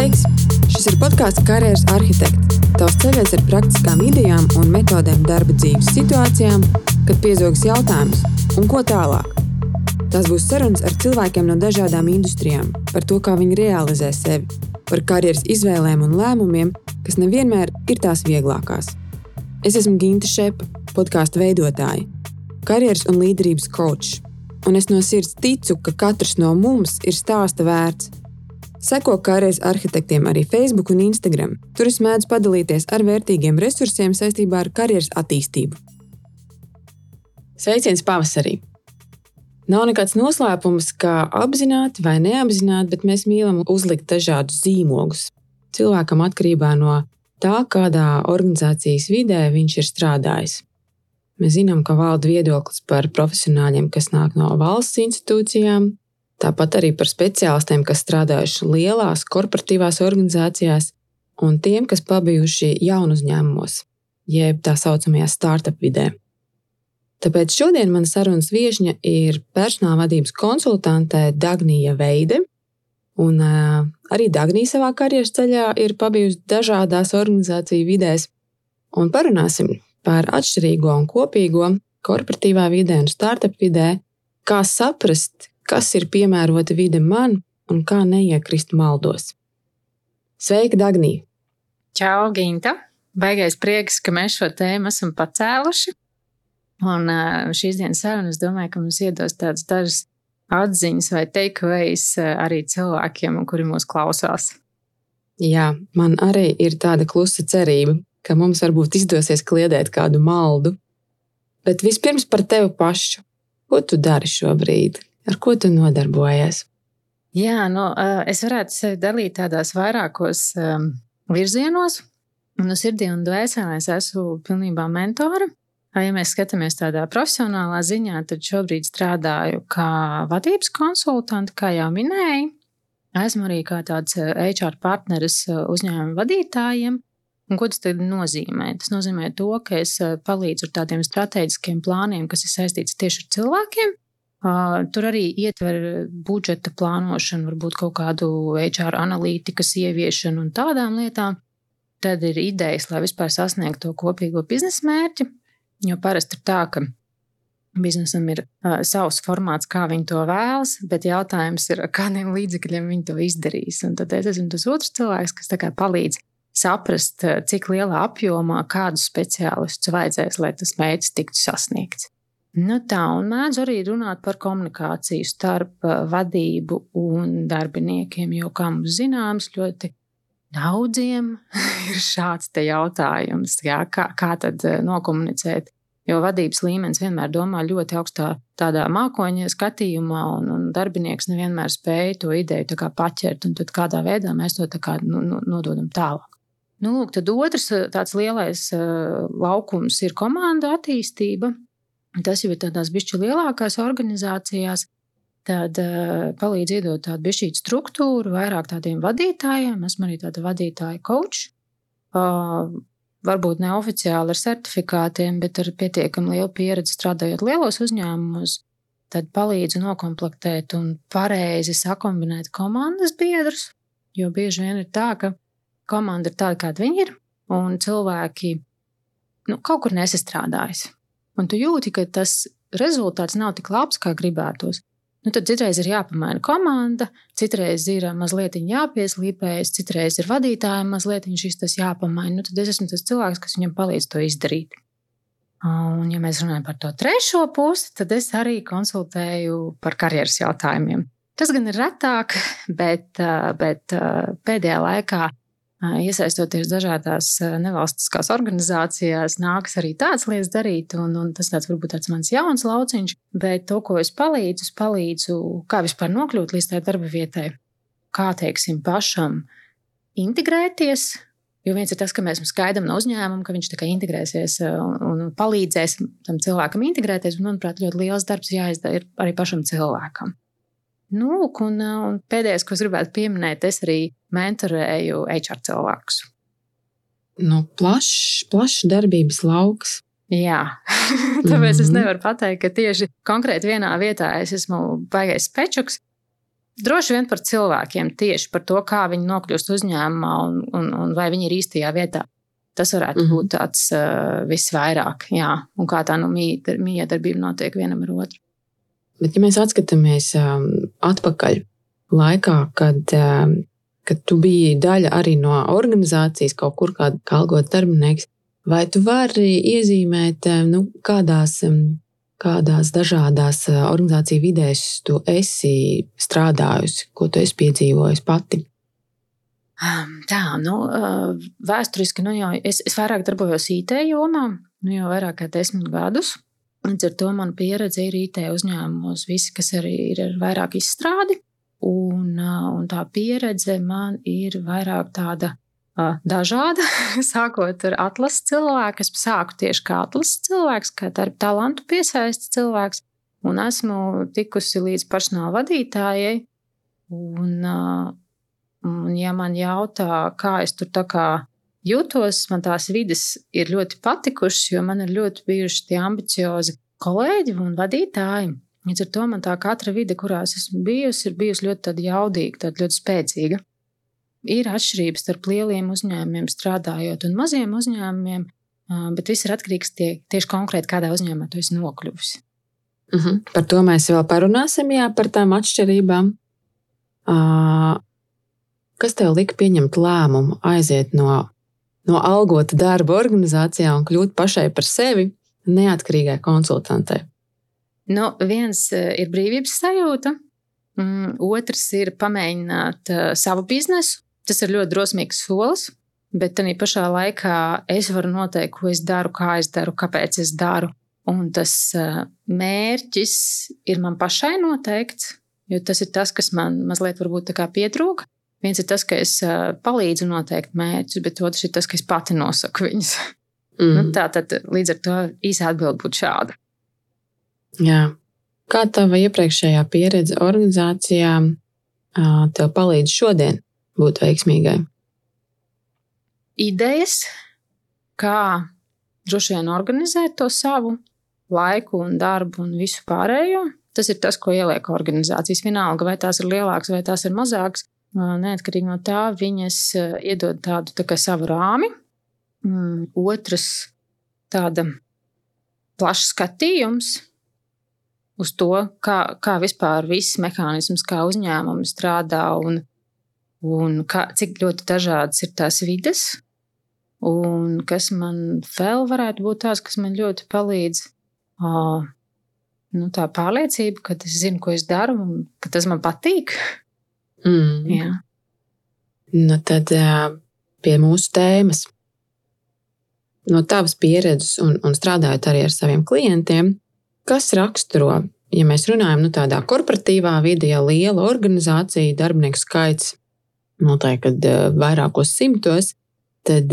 Sveiks! Šis ir podkāsts Karjeras arhitekts. Tavs ceļš ar praktiskām idejām un metodēm darba dzīves situācijām, kad piezogas jautājums, un ko tālāk. Tās būs sarunas ar cilvēkiem no dažādām industrijām, par to, kā viņi realizē sevi, par karjeras izvēlēm un lēmumiem, kas nevienmēr ir tās vieglākās. Es esmu Ginta Šepa, podkāstu veidotāja, karjeras un līderības coach un es no sirds ticu, ka katrs no mums ir stāsta vērts. Seko karjeras arhitektiem arī Facebook un Instagram. Tur es mēdzu padalīties ar vērtīgiem resursiem saistībā ar karjeras attīstību. Sveiciens pavasarī! Nav nekāds noslēpums, ka apzināti vai neapzināti, bet mēs mīlam uzlikt dažādus zīmogus cilvēkam atkarībā no tā, kādā organizācijas vidē viņš ir strādājis. Mēs zinām, ka valda viedoklis par profesionāļiem, kas nāk no valsts institūcijām, tāpat arī par speciālistiem, kas strādājuši lielās korporatīvās organizācijās, un tiem, kas pabijuši jaunu uzņēmumos, jeb tā saucamajā startup vidē. Tāpēc šodien mana sarunas viesņa ir personāla vadības konsultante Dagnija Veide. Un, uh, arī Dagnija savā karjeras ceļā ir pabijusi dažādās organizāciju vidēs. Un parunāsim par atšķirīgo un kopīgo korporatīvā vidē un startup vidē, kā saprast, kas ir piemērota vide man un kā neiekrist maldos. Sveika, Dagnija! Čau, Ginta! Baigais prieks, ka mēs šo tēmu esam pacēluši. Un šīs dienas saruna, es domāju, ka mums iedos tādas dažas atziņas vai takeaways arī cilvēkiem, kuri mūs klausās. Jā, man arī ir tāda klusa cerība, ka mums varbūt izdosies kliedēt kādu maldu. Bet vispirms par tevi pašu. Ko tu dari šobrīd? Ar ko tu nodarbojies? Jā, nu, es varētu sevi dalīt tādās vairākos um, virzienos. No sirdī un dvēselē es esmu pilnībā mentora. Ja mēs skatāmies tādā profesionālā ziņā, tad šobrīd strādāju kā vadības konsultante, kā jau minēju. Esmu arī kā tāds HR partneris uzņēmuma vadītājiem. Un ko tas nozīmē? Tas nozīmē to, ka es eh, palīdzu ar tādiem strateģiskiem plāniem, kas ir saistīts tieši ar cilvēkiem. Tur arī ietver budžeta plānošanu, varbūt kaut kādu HR analītikas ieviešanu un tādām lietām. Tad ir idejas, lai vispār sasniegtu to kopīgo biznesa mērķi. Jo parasti ir tā, ka Biznesam ir uh, savs formāts, kā viņi to vēlas, bet jautājums ir, kādiem līdzekļiem viņi to izdarīs. Un tad es esmu tas otrs cilvēks, kas palīdz saprast, cik lielā apjomā kādus speciālistus vajadzēs, lai tas mērķis tiktu sasniegts. Nu tā, un mēdz arī runāt par komunikāciju starp eh, vadību un darbiniekiem, jo, kā mums zināms, ļoti daudziem ir šāds jautājums, jā, kā, kā tad eh, nokomunicēt. Jo vadības līmenis vienmēr domā ļoti augstā tādā mākoņa skatījumā, un, un darbinieks nevienmēr spēja to ideju paķert, un tad kādā veidā mēs to kā, nu, nu, nododam tālāk. Nu, lūk, tad otrs eh, tāds lielais uh, laukums ir komanda attīstība. Tas jau ir tādās bišķi lielākās organizācijās. Tad uh, palīdz iedot tādu bišķītu struktūru, vairāk tādiem vadītājiem. Esmu arī tāda vadītāja coach. Uh, varbūt neoficiāli ar certifikātiem, bet ar pietiekami lielu pieredzi strādājot lielos uzņēmumos. Tad palīdzu noklāpēt un pareizi sakombinēt komandas biedrus. Jo bieži vien ir tā, ka komanda ir tāda, kāda viņi ir, un cilvēki nu, kaut kur nesastrādājas. Un tu jūti, ka tas rezultāts nav tik labs, kā gribētos. Nu, tad citreiz ir jāpamaina komanda, citreiz ir mazliet jāpieslīpējas, citreiz ir vadītājiem mazliet šis tas jāpamaina. Nu, tad es esmu tas cilvēks, kas viņam palīdz to izdarīt. Un, ja mēs runājam par to trešo pusi, tad es arī konsultēju par karjeras jautājumiem. Tas gan ir retāk, bet, bet pēdējā laikā Iesaistoties dažādās nevalstiskās organizācijās, nākas arī tādas lietas darīt, un, un tas tāds varbūt tāds mans jauns lauciņš, bet to, ko es palīdzu, es palīdzu, kā vispār nokļūt līdz tai darba vietai, kā teiksim, pašam integrēties. Jo viens ir tas, ka mēs skaidām no uzņēmuma, ka viņš integrēsies un, un palīdzēs tam cilvēkam integrēties. Un, manuprāt, ļoti liels darbs jāizdara arī pašam cilvēkam. Nu, un, un pēdējais, ko es gribētu pieminēt, es arī mentorēju HR cilvēkus. Nu, plašs, plašs darbības lauks. Jā, tāpēc mm -hmm. es mhm. nevaru pateikt, ka tieši konkrēti vienā vietā es esmu baigais pečuks. droši vien par cilvēkiem, tieši par to, kā viņi nokļūst uzņēmumā un, un, un vai viņi ir īstajā vietā. Tas varētu mm -hmm. būt tāds uh, visvairāk, jā, un kā tā nu, miedarbība notiek vienam ar otru. Bet, ja mēs atskatāmies um, atpakaļ laikā, kad, um, kad tu biji daļa arī no organizācijas, kaut kur kā algots darbinieks, vai tu vari iezīmēt, um, nu, kādās, um, kādās dažādās uh, organizāciju vidēs tu esi strādājusi, ko tu esi piedzīvojusi pati? Tā, nu, vēsturiski nu jau es, es vairāk darbojos IT jomā, nu jau vairāk kā desmit gadus. Līdz ar to man pieredze ir IT uzņēmumos, visi, kas arī ir ar vairāk izstrādi. Un, un tā pieredze man ir vairāk tāda dažāda. Sākot ar atlases cilvēku, es sāku tieši kā atlases cilvēks, kā talantu piesaistes cilvēks, un esmu tikusi līdz personāla vadītājai. Un, Un, ja man jautā, kā es tur tā kā jūtos, man tās vidas ir ļoti patikušas, jo man ir ļoti bijuši tie ambiciozi kolēģi un vadītāji. Līdz ar to man tā katra vide, kurā es esmu bijusi, ir bijusi ļoti jaudīga, tāda ļoti spēcīga. Ir atšķirības starp lieliem uzņēmumiem, strādājot un maziem uzņēmumiem, bet viss ir atkarīgs tie, tieši konkrēti, kādā uzņēmumā tu esi nokļuvusi. Uh mhm. -huh. Par to mēs vēl parunāsim, jā, par tām atšķirībām. Uh, Kas tev lika pieņemt lēmumu aiziet no, no algota darba organizācijā un kļūt pašai par sevi neatkarīgai konsultantei? Nu, viens eh, ir brīvības sajūta, mm, otrs ir pamēģināt uh, savu biznesu. Tas ir ļoti drosmīgs solis, bet tā pašā laikā es varu noteikt, ko es daru, kā es daru, kāpēc es daru. Un tas uh, mērķis ir man pašai noteikts, jo tas ir tas, kas man mazliet pietrūka. Viens ir tas, ka es palīdzu noteikt mērķus, bet otrs ir tas, ka es pati nosaku viņus. Mm. Nu, tā tad līdz ar to īsa atbilde būtu šāda. Jā. Kā tava iepriekšējā pieredze organizācijā tev palīdz šodien būt veiksmīgai? Idejas, kā droši vien organizēt to savu laiku un darbu un visu pārējo. Tas ir tas, ko ieliek organizācijas. Vienalga, vai tās ir lielākas vai tās ir mazākas Neatkarīgi no tā, viņas iedod tādu tā savu rāmi. Mm, otrs, tāda plašs skatījums uz to, kā, kā vispār viss mehānisms, kā uzņēmumi strādā un, un kā, cik ļoti dažādas ir tās vides. Un kas man vēl varētu būt tāds, kas man ļoti palīdz, uh, nu, tā pārliecība, ka es zinu, ko es daru un ka tas man patīk. Mm. Jā. Nu, tad pie mūsu tēmas. No tavas pieredzes un, un strādājot arī ar saviem klientiem, kas raksturo, ja mēs runājam nu, tādā korporatīvā vidē, ja liela organizācija, darbinieku skaits noteikti vairākos simtos, tad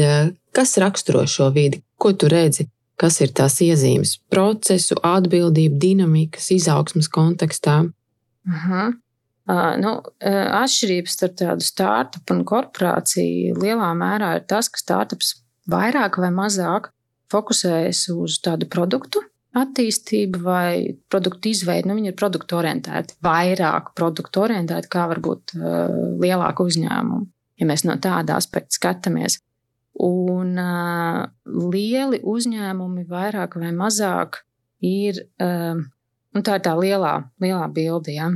kas raksturo šo vidi? Ko tu redzi? Kas ir tās iezīmes? Procesu, atbildību, dinamikas, izaugsmas kontekstā. -huh. Uh, nu, atšķirības starp tādu startup un korporāciju lielā mērā ir tas, ka startups vairāk vai mazāk fokusējas uz tādu produktu attīstību vai produktu izveidi. Nu, viņi ir produktu orientēti, vairāk produktu orientēti kā varbūt uh, lielāku uzņēmumu, ja mēs no tāda aspekta skatāmies. Un uh, lieli uzņēmumi vairāk vai mazāk ir, uh, un tā ir tā lielā, lielā bilde. Ja?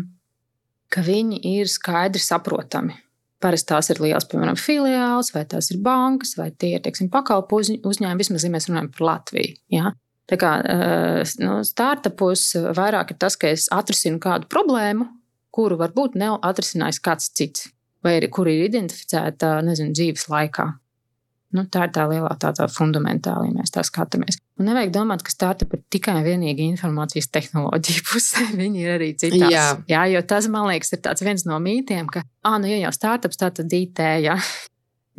ka viņi ir skaidri saprotami. Parasti tās ir lielas, piemēram, filiāls, vai tās ir bankas, vai tie ir pakalpu uzņēmumi. Vismaz, ja mēs runājam par Latviju. Ja? Tā kā eh, nu, startupos vairāk ir tas, ka es atrisinu kādu problēmu, kuru varbūt nav atrisinājis kāds cits, vai arī kur ir identificēta nezinu, dzīves laikā. Nu, tā ir tā lielā, tā, tā fundamentāla, ja mēs tā skatāmies. Un nevajag domāt, ka startup ir tikai un vienīgi informācijas tehnoloģija pusē. Viņi ir arī citās. Jā. jā, jo tas, man liekas, ir viens no mītiem, ka, ah, nu, ja jau startups, tā tad IT. Jā.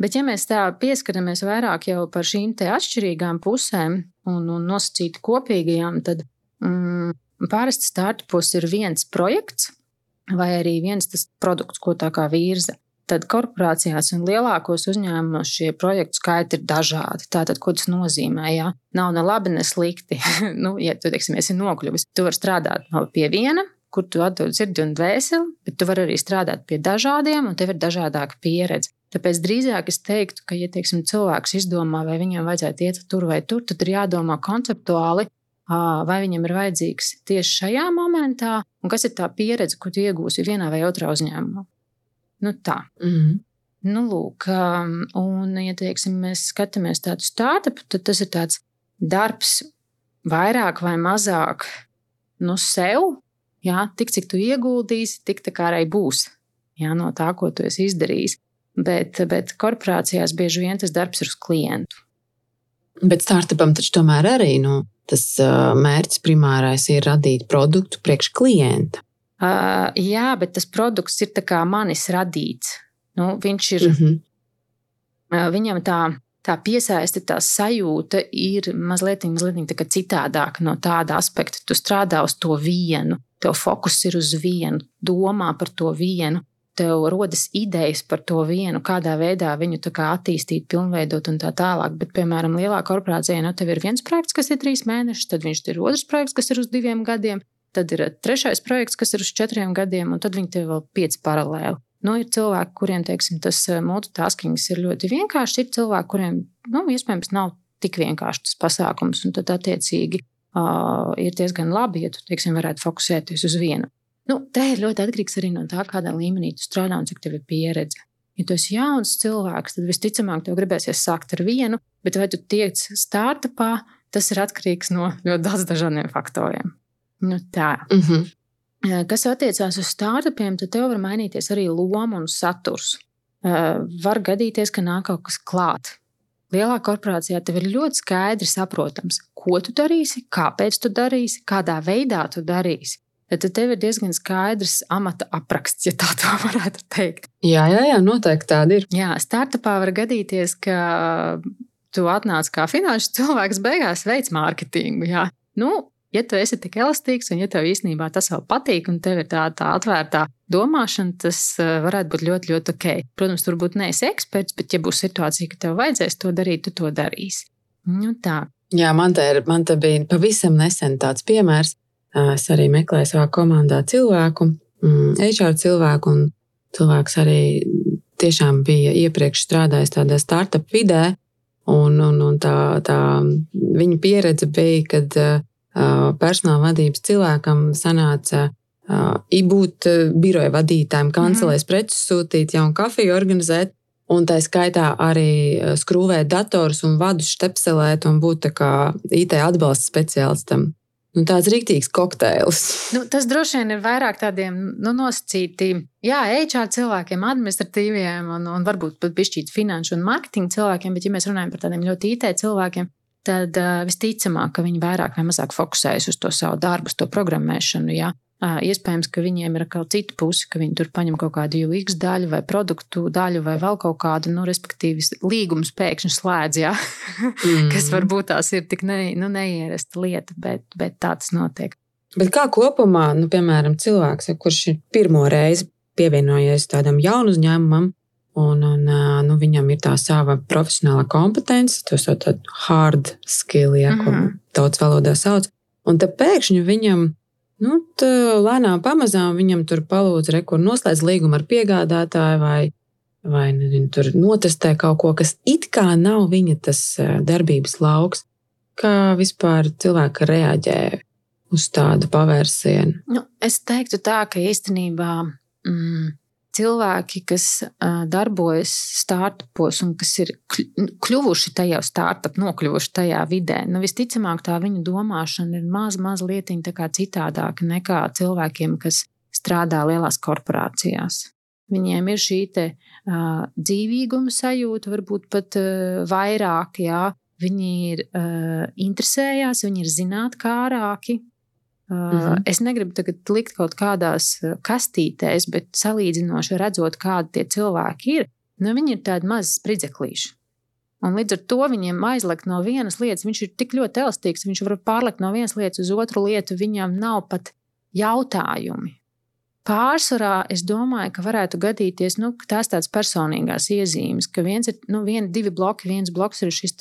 Bet, ja mēs tā pieskaramies vairāk jau par šīm atšķirīgām pusēm un, un nosacīti kopīgajām, tad mm, parasti startupos ir viens projekts vai arī viens tas produkts, ko tā kā virza. Tad korporācijās un lielākos uzņēmumos šie projektu skaiti ir dažādi. Tātad, ko tas nozīmē? Jā? Nav ne labi, ne slikti. nu, ja tu teiksim, esi nokļuvis, tu vari strādāt no pie viena kur tu atdod sirdi un dvēseli, bet tu vari arī strādāt pie dažādiem, un tev ir dažādāka pieredze. Tāpēc drīzāk es teiktu, ka, ja teiksim, cilvēks izdomā, vai viņam vajadzētu iet tur vai tur, tad ir jādomā konceptuāli, vai viņam ir vajadzīgs tieši šajā momentā, un kas ir tā pieredze, ko tu iegūsi vienā vai otrā uzņēmumā. Nu, tā. Mm -hmm. Nu, lūk, un, ja teiksim, mēs skatāmies tādu startup, tad tas ir tāds darbs vairāk vai mazāk nu, sev. Jā, tik cik tu ieguldīsi, tik tā kā arī būs jā, no tā, ko tu esi izdarījis. Bet, bet korporācijās bieži vien tas darbs ir uz klientu. Bet startupam taču tomēr arī nu, tas mērķis primārais ir radīt produktu priekš klienta. Uh, jā, bet tas produkts ir manis radīts. Nu, viņš ir. Mm -hmm. uh, viņam tā, tā piesaiste, tā sajūta ir mazliet, mazliet citādāka no tāda aspekta. Tu strādā uz to vienu, tev fokus ir uz vienu, domā par to vienu tev rodas idejas par to vienu, kādā veidā viņu attīstīt, pilnveidot un tā tālāk. Bet, piemēram, lielā korporācijā nu, tev ir viens projekts, kas ir trīs mēneši, tad viņš ir otrs projekts, kas ir uz diviem gadiem, tad ir trešais projekts, kas ir uz četriem gadiem, un tad viņi tev vēl pieci paralēli. Nu, ir cilvēki, kuriem teiksim, tas eh, multitasking ir ļoti vienkāršs, ir cilvēki, kuriem nu, iespējams nav tik vienkāršs tas pasākums, un tad attiecīgi uh, ir diezgan labi, ja tu teiksim, varētu fokusēties uz vienu. Nu, tā ir ļoti atkarīgs arī no tā, kādā līmenī tu strādā un cik tev ir pieredze. Ja tu esi jauns cilvēks, tad visticamāk tev gribēsies sākt ar vienu, bet vai tu tiec startupā, tas ir atkarīgs no ļoti daudz dažādiem faktoriem. Nu, tā. Mm -hmm. Kas attiecās uz startupiem, tad tev var mainīties arī loma un saturs. Var gadīties, ka nāk kaut kas klāt. Lielā korporācijā tev ir ļoti skaidri saprotams, ko tu darīsi, kāpēc tu darīsi, kādā veidā tu darīsi tad tev ir diezgan skaidrs amata apraksts, ja tā tā varētu teikt. Jā, jā, jā noteikti tāda ir. Jā, startupā var gadīties, ka tu atnāc kā finanšu cilvēks, beigās veids mārketingu. Jā. Nu, ja tu esi tik elastīgs un ja tev īstenībā tas vēl patīk un tev ir tā, tā atvērtā domāšana, tas eh, varētu būt ļoti, ļoti ok. Protams, tur būtu neesi eksperts, bet ja būs situācija, ka tev vajadzēs to darīt, tu to darīsi. Nu, tā. Jā, man te, ir, man te bija pavisam nesen tāds piemērs. Es arī meklēju savā komandā cilvēku, mm, HR cilvēku, un cilvēks arī tiešām bija iepriekš strādājis tādā startup vidē. Un, un, un tā, tā viņa pieredze bija, kad personāla vadības cilvēkam sanāca būt biroja vadītājiem, kancelēs mm -hmm. preces sūtīt, jaunu kafiju organizēt. Un tā skaitā arī skrūvēt datorus un vadus štepselēt un būt IT atbalsta speciālistam. Nu, tāds rīktīgs kokteils. Nu, tas droši vien ir vairāk tādiem nu, nosacītiem, jā, HR cilvēkiem, administratīviem un, un varbūt pat pišķīt finanšu un mārketinga cilvēkiem, bet, ja mēs runājam par tādiem ļoti IT cilvēkiem, tad uh, visticamāk, ka viņi vairāk vai mazāk fokusējas uz to savu darbu, uz to programmēšanu. Jā. Iespējams, ka viņiem ir kaut cita puse, ka viņi tur paņem kaut kādu UX daļu vai produktu daļu vai vēl kaut kādu, nu, respektīvi, līgumus pēkšņi slēdz, jā, mm. kas varbūt tās ir tik ne, nu, neierasta lieta, bet, bet tā tas notiek. Bet kā kopumā, nu, piemēram, cilvēks, kurš ir pirmo reizi pievienojies tādam jaunu uzņēmumam, un, un nu, viņam ir tā sava profesionāla kompetence, to sauc par hard skill, ja, ko mm -hmm. tautas valodā sauc, un tad pēkšņi viņam Nu, lēnām, pamazām viņam tur palūdz, rekur noslēdz līgumu ar piegādātāju vai, vai nezinu, tur notestē kaut ko, kas it kā nav viņa tas darbības lauks. Kā vispār cilvēki reaģē uz tādu pavērsienu? Nu, es teiktu tā, ka īstenībā mm, cilvēki, kas darbojas startupos un kas ir nu, kļuvuši tajā startup, nokļuvuši tajā vidē, nu, visticamāk, tā viņu domāšana ir maz, maz lietiņa citādāka nekā cilvēkiem, kas strādā lielās korporācijās. Viņiem ir šī te, uh, dzīvīguma sajūta, varbūt pat uh, vairāk, jā. Viņi ir uh, interesējās, viņi ir zinātnārāki, Mm -hmm. Es negribu tagad likt kaut kādās kastītēs, bet salīdzinoši redzot, kādi tie cilvēki ir, nu, viņi ir tādi mazi spridzeklīši. Un līdz ar to viņiem aizlikt no vienas lietas, viņš ir tik ļoti elastīgs, viņš var pārlikt no vienas lietas uz otru lietu, viņam nav pat jautājumi. Pārsvarā es domāju, ka varētu gadīties nu, tās tādas personīgās iezīmes, ka viens ir nu, viena, divi bloki, viens bloks ir šis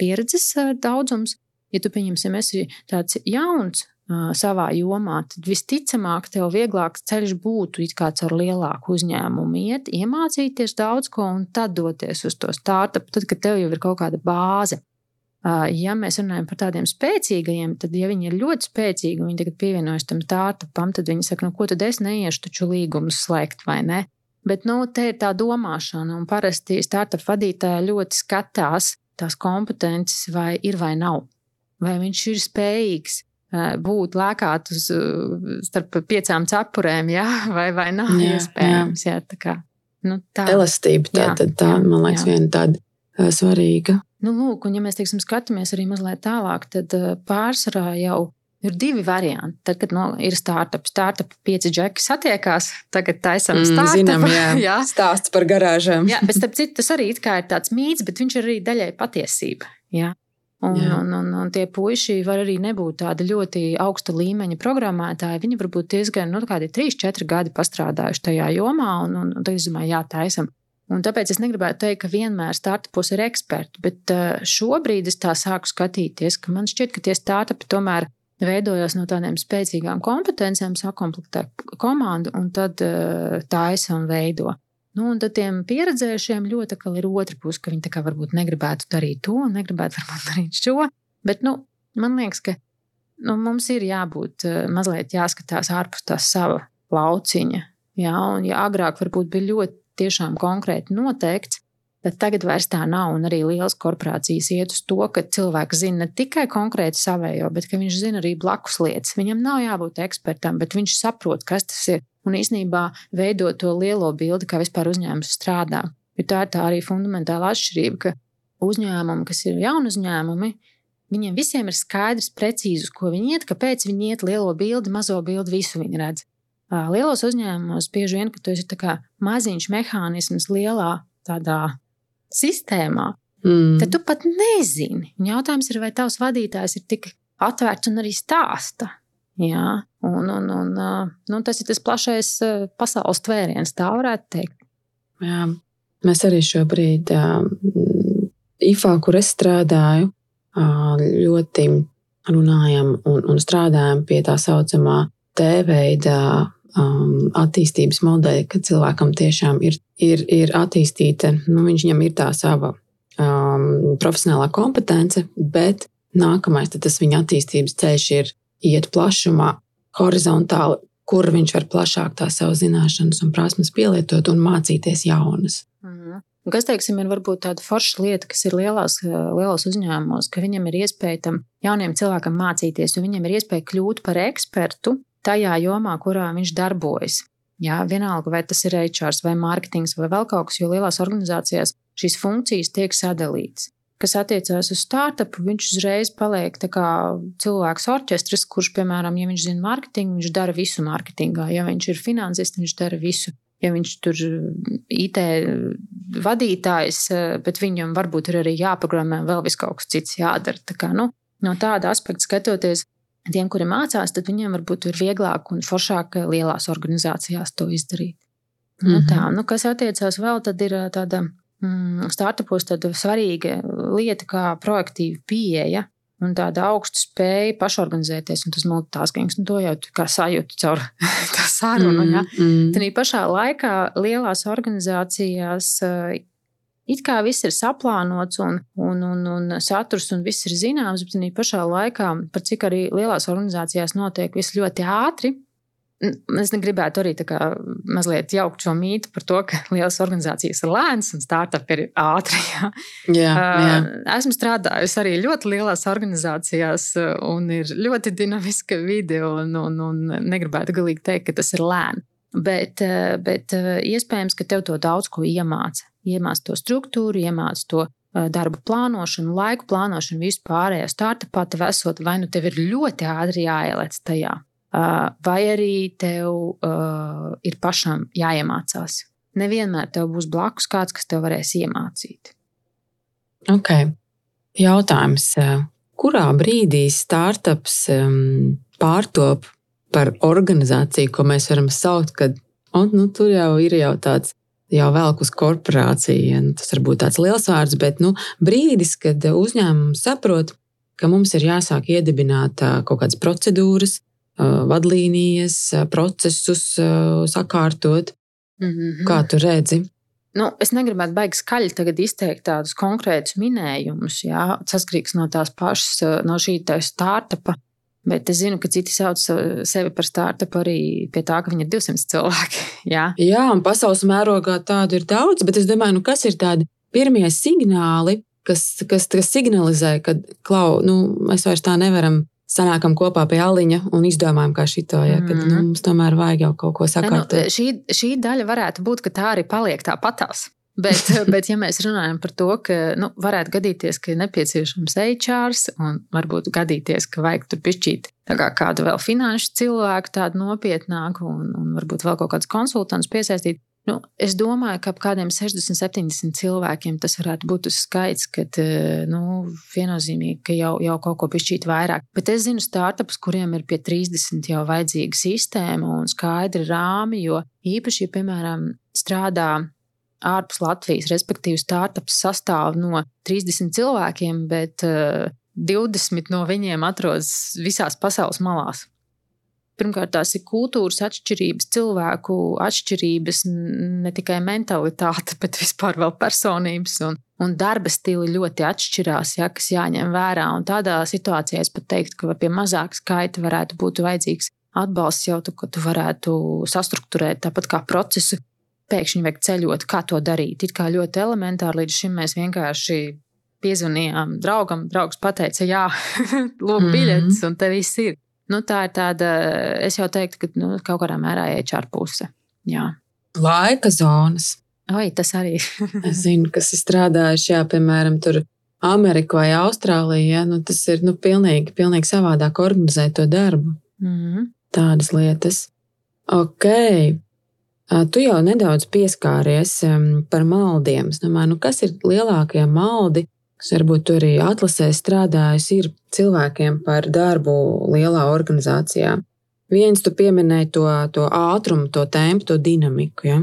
pieredzes daudzums. Ja tu, pieņemsim, esi tāds jauns savā jomā, tad visticamāk, tev vieglāks ceļš būtu caur lielāku uzņēmumu iet, iemācīties daudz ko un tad doties uz to startup, tad, kad tev jau ir kaut kāda bāze. Ja mēs runājam par tādiem spēcīgajiem, tad, ja viņi ir ļoti spēcīgi un viņi tagad pievienojas tam startupam, tad viņi saka, nu, ko tad es neiešu taču līgumus slēgt vai ne? Bet, nu, te ir tā domāšana, un parasti startup vadītāji ļoti skatās tās kompetences, vai ir vai nav. Vai viņš ir spējīgs būt lēkāt uz starp piecām cepurēm, jā, vai, vai nav jā, iespējams. Jā. Jā, tā kā, nu, tā. Elastība, tā, jā, tā, jā, man liekas, jā. viena tāda svarīga. Nu, lūk, un ja mēs teiksim, skatāmies arī mazliet tālāk, tad pārsvarā jau ir divi varianti. Tad, kad no, ir startup, startup pieci džeki satiekās, tagad taisam mm, startup. Zinām, jā, jā. stāsts par garāžām. jā, bet starp citu, tas arī ir tāds mīts, bet viņš ir arī daļai patiesība. Jā. Un, Jā. un, un, un tie puiši var arī nebūt tādi ļoti augsta līmeņa programmētāji. Viņi varbūt diezgan, nu, kādi 3, 4 gadi pastrādājuši tajā jomā, un, un, un tad es domāju, jā, taisam. Un tāpēc es negribētu teikt, ka vienmēr startupos ir eksperti, bet eh, šobrīd es tā sāku skatīties, ka man šķiet, ka tie startupi tomēr veidojās no tādiem spēcīgām kompetencijām, sakomplektē komandu un tad eh, taisa un veido. Nu, un tad tiem pieredzējušiem ļoti ir otra puse, ka viņi varbūt negribētu darīt to, negribētu varbūt darīt šo. Bet nu, man liekas, ka nu, mums ir jābūt eh, mazliet jāskatās ārpus tā sava lauciņa. Jā, un ja agrāk varbūt bija ļoti konkrēti noteikts, tad tagad vairs tā nav. Un arī liels korporācijas iet uz to, ka cilvēks zina ne tikai konkrēti savējo, bet viņš zina arī blakus lietas. Viņam nav jābūt ekspertam, bet viņš saprot, kas tas ir. Un īsnībā veidot to lielo bildi, kā vispār uzņēmums strādā. Jo tā ir tā arī fundamentāla atšķirība, ka uzņēmumi, kas ir jauni uzņēmumi, viņiem visiem ir skaidrs, precīzi, uz ko viņi iet, kāpēc viņi iet lielo bildi, mazo bildi, visu viņi redz. Lielos uzņēmumos bieži vien, ka tu esi maziņš mehānisms lielā tādā sistēmā, mm. tad tu pat nezini. Un jautājums ir, vai tavs vadītājs ir tik atvērts un arī stāsta. Jā, un, un, un, nu, tas ir tas plašais pasaules tvēriens, tā varētu teikt. Jā, mēs arī šobrīd, IFA, kur es strādāju, ļoti runājam un, un strādājam pie tā saucamā T veida um, attīstības modeļi, ka cilvēkam tiešām ir, ir, ir attīstīta, nu, viņam ir tā sava um, profesionālā kompetence, bet nākamais tas viņa attīstības ceļš ir iet plašumā, horizontāli, kur viņš var plašāk tās savas zināšanas un prasmes pielietot un mācīties jaunas. Mhm. Kas, teiksim, ir varbūt tāda forša lieta, kas ir lielās, lielos uzņēmumos, ka viņam ir iespēja tam jauniem cilvēkam mācīties, un viņam ir iespēja kļūt par ekspertu tajā jomā, kurā viņš darbojas. Jā, vienalga, vai tas ir HR vai mārketings vai vēl kaut kas, jo lielās organizācijās šīs funkcijas tiek sadalītas. Kas attiecās uz startupu, viņš uzreiz paliek cilvēks orķestris, kurš, piemēram, ja viņš zina mārketingu, viņš dara visu mārketingā. Ja viņš ir finansists, viņš dara visu. Ja viņš tur IT vadītājs, bet viņam varbūt ir arī jāprogrammē vēl vis kaut kas cits jādara. Tā kā, nu, no tāda aspekta skatoties, tiem, kuri mācās, tad viņiem varbūt ir vieglāk un foršāk lielās organizācijās to izdarīt. Mm -hmm. nu, tā, mhm. nu, kas attiecās vēl, tad ir tāda mm, startupos tāda svarīga lieta kā proaktīva pieeja. Un tāda augsta spēja pašorganizēties, un tas multitaskings, nu, to jau kā sajūta caur tā sarunu. Mm, ja. mm. Tad pašā laikā lielās organizācijās it kā viss ir saplānots un, un, un, un saturs un viss ir zināms, bet arī pašā laikā, par cik arī lielās organizācijās notiek viss ļoti ātri. Es negribētu arī mazliet jaukt šo mītu par to, ka lielas organizācijas ir lēnas un startup ir ātri. Ja? Jā, jā. Esmu strādājusi arī ļoti lielās organizācijās, un ir ļoti dinamiska vide, un, un, un negribētu galīgi teikt, ka tas ir lēni. Bet, bet iespējams, ka tev to daudz ko iemāca iemāc to struktūru, iemāc to uh, darbu plānošanu, laiku plānošanu, visu pārējo startupā, tev esot, vai nu tev ir ļoti ātri jāielēc tajā, uh, vai arī tev uh, ir pašam jāiemācās. Nevienmēr tev būs blakus kāds, kas tev varēs iemācīt. Ok. Jautājums. Kurā brīdī startups um, pārtop par organizāciju, ko mēs varam saukt, kad un, nu, tur jau ir jau tāds jau velk uz korporāciju. Tas var būt tāds liels vārds, bet nu, brīdis, kad uzņēmums saprot, ka mums ir jāsāk iedibināt kaut kādas procedūras, vadlīnijas, procesus, sakārtot. Mm -hmm. Kā tu redzi? Nu, es negribētu baigi skaļi izteikt tādus konkrētus minējumus, jā, saskrīgs no tās pašas, no šī startupa. Bet es zinu, ka citi sauc sevi par startupu arī pie tā, ka viņi ir 200 cilvēki. jā. jā, un pasaules mērogā tādu ir daudz, bet es domāju, nu, kas ir tādi pirmie signāli, kas, kas, kas signalizē, ka klau, nu, mēs vairs tā nevaram. Sanākam kopā pie aliņa un izdomājam, kā kad mm. nu, mums tomēr vajag jau kaut ko sakārtot. Nu, šī, šī daļa varētu būt, ka tā arī paliek tāpatās. Bet, bet, ja mēs runājam par to, ka nu, varētu gadīties, ka ir nepieciešams HR, un varbūt gadīties, ka vajag tur pišķīt kā kādu vēl finanšu cilvēku, tādu nopietnāku, un, un varbūt vēl kaut kādus konsultantus piesaistīt, Nu, es domāju, ka ap kādiem 60, 70 cilvēkiem tas varētu būt tas skaits, kad eh, nu, viennozīmīgi, ka jau, jau kaut ko pišķīt vairāk. Bet es zinu startupus, kuriem ir pie 30 jau vajadzīga sistēma un skaidri rāmi, jo īpaši, ja, piemēram, strādā ārpus Latvijas, respektīvi, startups sastāv no 30 cilvēkiem, bet uh, eh, 20 no viņiem atrodas visās pasaules malās. Pirmkārt, tās ir kultūras atšķirības, cilvēku atšķirības, ne tikai mentalitāte, bet vispār vēl personības un, un darba stili ļoti atšķirās, ja, kas jāņem vērā. Un tādā situācijā es pat teiktu, ka pie mazāka skaita varētu būt vajadzīgs atbalsts jau, tu, ka tu varētu sastruktūrēt tāpat kā procesu. Pēkšņi vajag ceļot, kā to darīt. It kā ļoti elementāri, līdz šim mēs vienkārši piezvanījām draugam, draugs teica, jā, lūk, mhm. biļetes, mm -hmm. un te viss ir. Nu, tā ir tāda, es jau teiktu, ka nu, kaut kādā mērā HR puse. Jā. Laika zonas. Oi, tas arī. es zinu, kas ir strādājuši, jā, piemēram, tur Amerikā vai Austrālijā. Ja, nu, tas ir nu, pilnīgi, pilnīgi savādāk organizēt to darbu. Mm -hmm. Tādas lietas. Ok. Tu jau nedaudz pieskāries par maldiem. Es domāju, nu, kas ir lielākie maldi, kas varbūt tur arī atlasē strādājis, ir cilvēkiem par darbu lielā organizācijā. Viens tu pieminēji to, to ātrumu, to tempu, to dinamiku. Ja?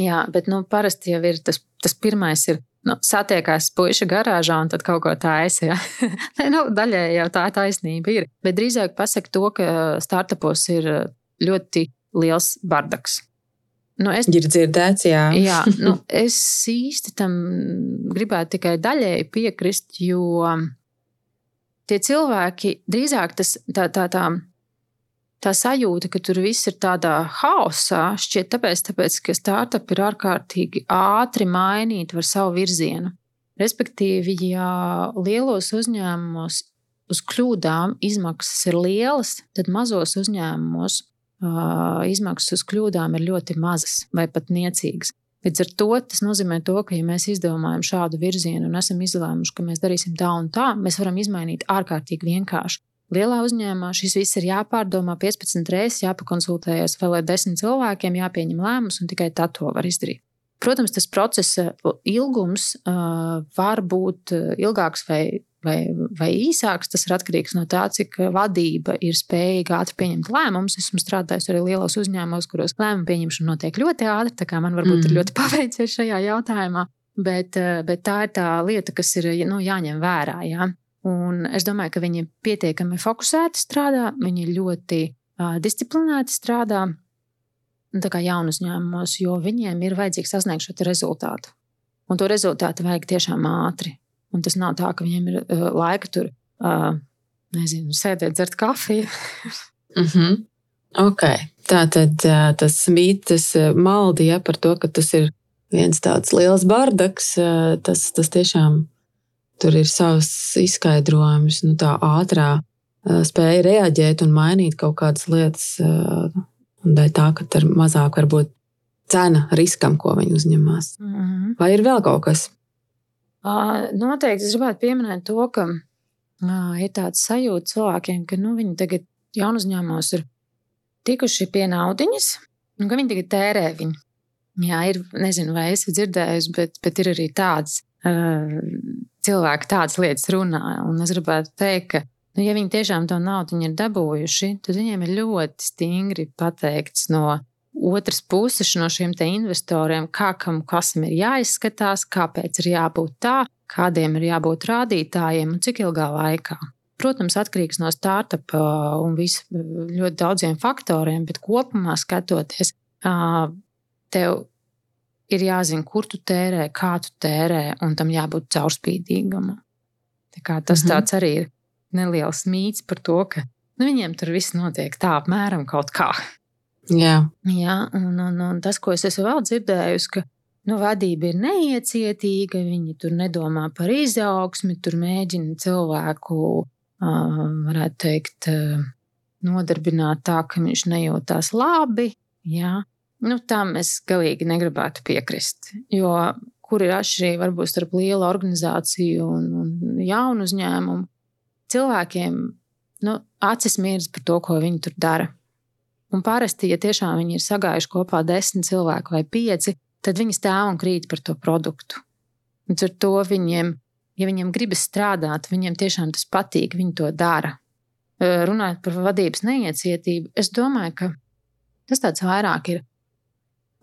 Jā, bet nu, parasti jau ir tas, tas pirmais. Ir, nu, satiekās puiša garāžā un tad kaut ko tādu ja? nu, daļēji jau tā taisnība ir. Bet drīzāk pasakot to, ka startupos ir ļoti liels bardaks. Nu, es, ir dzirdēts, jā. jā nu, es īsti tam gribētu tikai daļēji piekrist, jo tie cilvēki drīzāk tas tā, tā, tā, tā sajūta, ka tur viss ir tādā haosā, šķiet tāpēc, tāpēc ka startup ir ārkārtīgi ātri mainīt var savu virzienu. Respektīvi, ja lielos uzņēmumos uz kļūdām izmaksas ir lielas, tad mazos uzņēmumos izmaksas uz kļūdām ir ļoti mazas vai pat niecīgas. Līdz ar to tas nozīmē, to, ka, ja mēs izdomājam šādu virzienu un esam izlēmuši, ka mēs darīsim tā un tā, mēs varam izmainīt ārkārtīgi vienkārši. Lielā uzņēmumā šis viss ir jāpārdomā 15 reizes, jāpakonsultējas vēl ar desmit cilvēkiem, jāpieņem lēmums, un tikai tad to var izdarīt. Protams, tas procesa ilgums uh, var būt ilgāks vai vai, vai īsāks. Tas ir atkarīgs no tā, cik vadība ir spējīga ātri pieņemt lēmumus. Esmu strādājis arī lielos uzņēmumos, kuros lēmumu pieņemšana notiek ļoti ātri. Tā kā man varbūt mm. ir ļoti paveicies šajā jautājumā. Bet, bet tā ir tā lieta, kas ir nu, jāņem vērā. Jā. Un es domāju, ka viņi pietiekami fokusēti strādā, viņi ļoti uh, disciplinēti strādā. Kā jaunu uzņēmumos, jo viņiem ir vajadzīgs sasniegt šo rezultātu. Un to rezultātu vajag tiešām ātri. Un tas nav tā, ka viņiem ir uh, laika tur, uh, nezinu, sēdēt, dzert kafiju. mm -hmm. Ok, tā tad uh, tas mītis maldīja par to, ka tas ir viens tāds liels bardaks. Uh, tas, tas tiešām tur ir savs izskaidrojums, nu, tā ātrā uh, spēja reaģēt un mainīt kaut kādas lietas. Uh, un tā, ka tur mazāk varbūt cena riskam, ko viņi uzņemas. Mm -hmm. Vai ir vēl kaut kas? Noteikti es gribētu pieminēt to, ka ir tāds sajūta cilvēkiem, ka nu, viņi tagad jaunu uzņēmumos ir tikuši pie naudiņas, un ka viņi tagad tērē viņu. Jā, ir, nezinu, vai esmu dzirdējusi, bet, bet ir arī tāds uh, cilvēki, tādas lietas runā. Un es gribētu teikt, ka, nu, ja viņi tiešām to naudu ir dabūjuši, tad viņiem ir ļoti stingri pateikts no otras puses no šiem investoriem, kā kam kasam ir jāizskatās, kāpēc ir jābūt tā. kādiem ir jābūt rādītājiem un cik ilgā laikā. Protams, atkarīgs no startupa un vis, ļoti daudziem faktoriem, bet kopumā skatoties, tev ir jāzina, kur tu tērē, kā tu tērē, un tam jābūt caurspīdīgam. Tā tas mm -hmm. tāds arī ir neliels mīts par to, ka nu, viņiem tur viss notiek tā apmēram kaut kā. Jā, Jā un, un, un tas, ko es esmu vēl dzirdējusi, ka nu, vadība ir neiecietīga, viņi tur nedomā par izaugsmi, tur mēģina cilvēku varētu teikt, nodarbināt tā, ka viņš nejūtās labi. Jā. Nu, tam es galīgi negribētu piekrist. Jo kur ir atšķirība varbūt starp lielu organizāciju un, un jaunu uzņēmumu? Cilvēkiem nu, acis mirdz par to, ko viņi tur dara. Un parasti, ja tiešām viņi ir sagājuši kopā desmit cilvēku vai pieci, tad viņi stāv un krīt par to produktu. Un ar to viņiem ja viņiem gribas strādāt, viņiem tiešām tas patīk, viņi to dara. Runājot par vadības neiecietību, es domāju, ka tas tāds vairāk ir.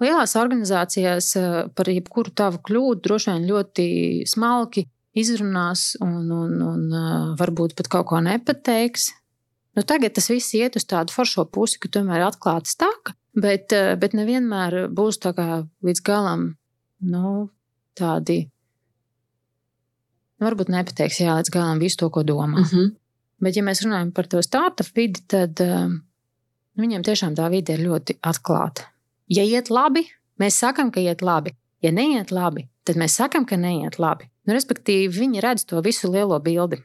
Lielās organizācijās par jebkuru tavu kļūdu droši vien ļoti smalki izrunās un, un, un varbūt pat kaut ko nepateiks. Nu, tagad tas viss iet uz tādu foršo pusi, ka tomēr ir atklāta staka, bet, bet nevienmēr būs tā kā līdz galam nu, tādi nu, varbūt nepateiks jā, līdz galam visu to, ko domā. Uh -huh. Bet, ja mēs runājam par to startup vidi, tad uh, viņiem tiešām tā vide ir ļoti atklāta. Ja iet labi, mēs sakām, ka iet labi. Ja neiet labi, tad mēs sakām, ka neiet labi. Nu, respektīvi, viņi redz to visu lielo bildi.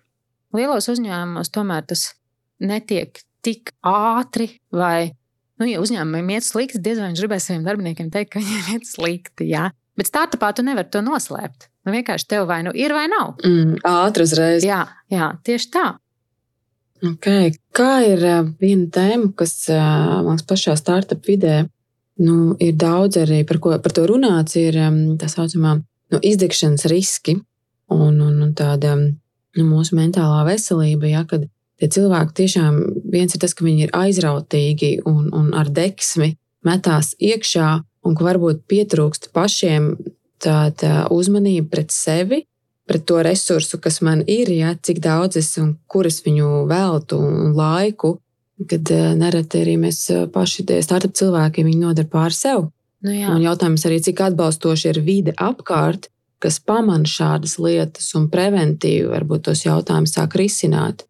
Lielos uzņēmumos tomēr tas netiek tik ātri, vai, nu, ja uzņēmumam iet slikti, diez vai viņš gribēs saviem darbiniekiem teikt, ka viņiem iet slikti. Jā. Bet startupā tu nevari to noslēpt. Nu, vienkārši tev vai nu ir, vai nav. Mm, ātri uzreiz. Jā, jā, tieši tā. Okay. Kā ir viena tēma, kas man liekas, pašā startup vidē nu, ir daudz arī par, ko, par to runāts, ir tā saucamā nu, izdegšanas riski un, un, un tāda nu, mūsu mentālā veselība. Ja, kad tie cilvēki tiešām viens ir tas, ka viņi ir aizrautīgi un, un ar deksmi metās iekšā, un ka varbūt pietrūkst pašiem tāda uzmanība pret sevi, pret to resursu, kas man ir, ja, cik daudz es un kur es viņu veltu un laiku. Kad eh, nereti arī mēs eh, paši, tie startup cilvēki, viņi nodara pār sev. Nu jā. un jautājums arī, cik atbalstoši ir vide apkārt, kas pamana šādas lietas un preventīvi varbūt tos jautājumus sāk risināt.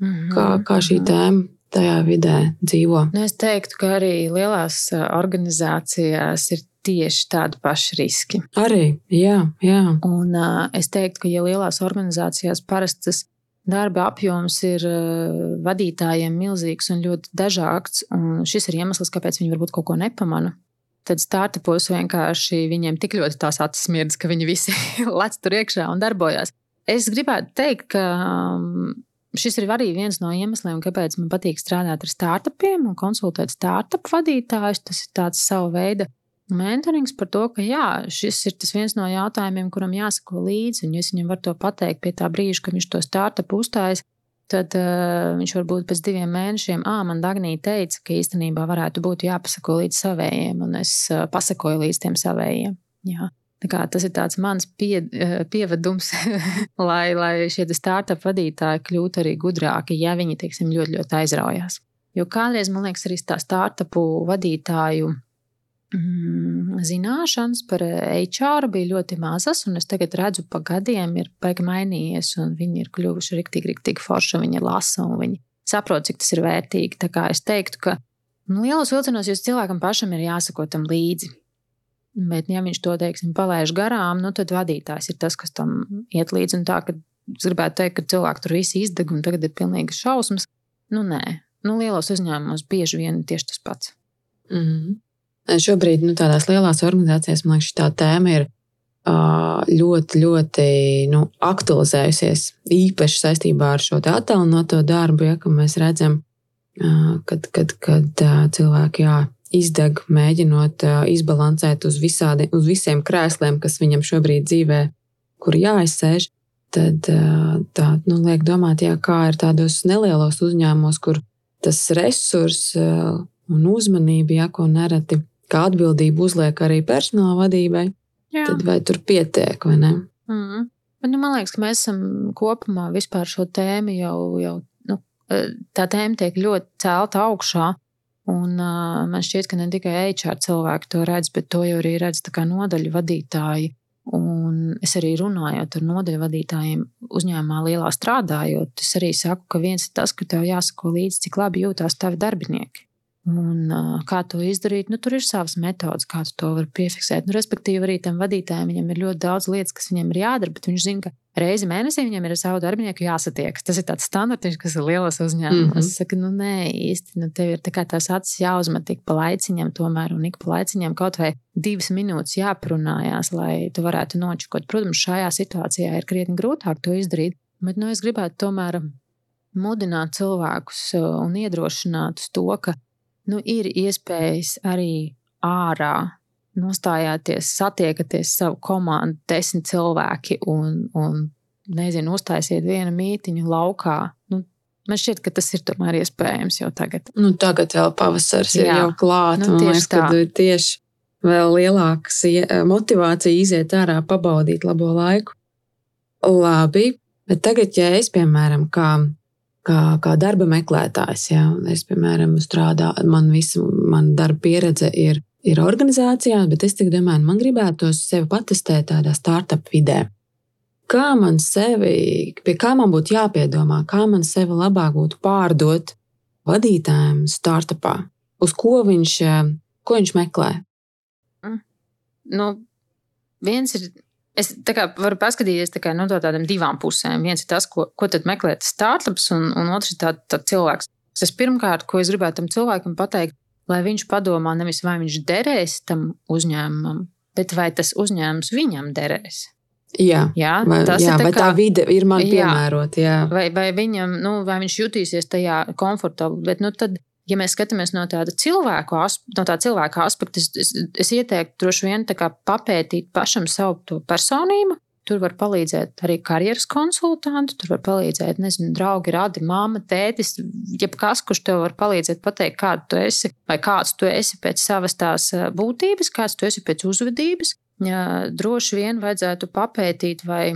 Mm -hmm. kā, kā šī mhm. tēma tajā vidē dzīvo? Nu, es teiktu, ka arī lielās organizācijās ir tieši tādi paši riski. Arī, jā, jā. Un uh, es teiktu, ka, ja lielās organizācijās parasti tas darba apjoms ir vadītājiem milzīgs un ļoti dažāds, un šis ir iemesls, kāpēc viņi varbūt kaut ko nepamana. Tad startupos vienkārši viņiem tik ļoti tās acis smirdz, ka viņi visi lec tur iekšā un darbojas. Es gribētu teikt, ka šis ir arī viens no iemesliem, kāpēc man patīk strādāt ar startupiem un konsultēt startup vadītājus. Tas ir tāds sava veida mentorings par to, ka jā, šis ir viens no jautājumiem, kuram jāsako līdzi. Un, ja es viņam varu to pateikt pie tā brīža, kad viņš to startup uzstājas, tad uh, viņš varbūt pēc diviem mēnešiem, ah, man Dagnija teica, ka īstenībā varētu būt jāpasako līdz savējiem, un es uh, pasakoju līdz tiem savējiem. Jā. Kā, tas ir mans pie, pievedums, lai, lai šie startup vadītāji kļūtu arī gudrāki, ja viņi teiksim, ļoti, ļoti aizraujās. Jo kādreiz man liekas, arī tā startupu vadītāju Mm, zināšanas par HR bija ļoti mazas, un es tagad redzu, ka gadiem ir baigi mainījies, un viņi ir kļuvuši rīktīgi, rīktīgi forši. Viņi lasa, un viņi saprot, cik tas ir vērtīgi. Tā kā es teiktu, ka nu, lielos vilcienos jūs cilvēkam pašam ir jāsako tam līdzi. Bet, ja viņš to teiksim, palaiž garām, nu, tad vadītājs ir tas, kas tam iet līdzi. Un tā, ka es gribētu teikt, ka cilvēki tur visi izdeg un tagad ir pilnīgi šausmas. Nu, nē, nu, lielos uzņēmumos bieži vien tieši tas pats. Mm -hmm. Šobrīd nu, tādās lielās organizācijās man liekas, šī tēma ir ļoti, ļoti nu, aktualizējusies. Īpaši saistībā ar šo attēloto darbu, ja mēs redzam, kad, kad, kad cilvēki jā, izdeg, mēģinot izbalansēt uz, visādi, uz visiem krēsliem, kas viņam šobrīd dzīvē, kur jāizsēž. Tad tā nu, liek domāt, jā, kā ir tādos nelielos uzņēmumos, kur tas resurss un uzmanība, ja, ko nereti kā atbildību uzliek arī personāla vadībai, Jā. tad vai tur pietiek vai ne? Mm. Bet, nu, man liekas, ka mēs esam kopumā vispār šo tēmu jau, jau nu, tā tēma tiek ļoti celta augšā. Un, uh, man šķiet, ka ne tikai HR cilvēki to redz, bet to jau arī redz nodaļu vadītāji. Un es arī runājot ar nodeļu vadītājiem, uzņēmumā lielā strādājot, es arī saku, ka viens ir tas, ka tev jāsako līdzi, cik labi jūtās tavi darbinieki. Un, kā to izdarīt? Nu, tur ir savas metodes, kā to vari piefiksēt. Nu, respektīvi, arī tam vadītājam ir ļoti daudz lietas, kas viņam ir jādara, bet viņš zina, ka reizi mēnesī viņam ir ar savu darbinieku jāsatiek. Tas ir tāds standarts, kas ir lielos uzņēmumos. Mm -hmm. Es saku, nu, nē, īsti, nu, tev ir tā tās acis jāuzmet ik pa laiciņam, tomēr, un ik pa laiciņam kaut vai divas minūtes jāparunājās, lai tu varētu nočukot. Protams, šajā situācijā ir krietni grūtāk to izdarīt, bet nu, es gribētu tomēr mudināt cilvēkus un iedrošināt to, ka nu, ir iespējas arī ārā nostājāties, satiekaties savu komandu, desmit cilvēki un, un nezinu, uztaisiet vienu mītiņu laukā. Nu, man šķiet, ka tas ir tomēr iespējams jau tagad. Nu, tagad vēl pavasaris Jā. ir jau klāts. Nu, tieši liekas, tā. Tieši vēl lielāks motivācija iziet ārā, pabaudīt labo laiku. Labi, bet tagad, ja es, piemēram, kā kā, kā darba meklētājs. Ja? Es, piemēram, strādāju, man visa mana darba pieredze ir, ir organizācijā, bet es domāju, man gribētos sevi patestēt tādā startup vidē. Kā man sevi, pie kā man būtu jāpiedomā, kā man sevi labāk būtu pārdot vadītājiem startupā, uz ko viņš, ko viņš meklē? Mm. Nu, viens ir Es varu paskatīties kā, no tādām divām pusēm. Viens ir tas, ko, ko tad meklē startups, un, un otrs ir tāds tā cilvēks. Tas pirmkārt, ko es gribētu tam cilvēkam pateikt, lai viņš padomā nevis vai viņš derēs tam uzņēmumam, bet vai tas uzņēmums viņam derēs. Jā, jā, tas jā, ir vai kā, tā vide ir man piemērota. Vai, vai viņam, nu, vai viņš jutīsies tajā komfortabli, bet nu, tad ja mēs skatāmies no tāda cilvēku, no tā cilvēka aspekta, es, es, es ieteiktu droši vien papētīt pašam savu personību. Tur var palīdzēt arī karjeras konsultanti, tur var palīdzēt, nezinu, draugi, radi, māma, tētis, jebkas, kurš tev var palīdzēt pateikt, kāda tu esi, vai kāds tu esi pēc savas tās eh, būtības, kāds tu esi pēc uzvedības. Ja, droši vien vajadzētu papētīt, vai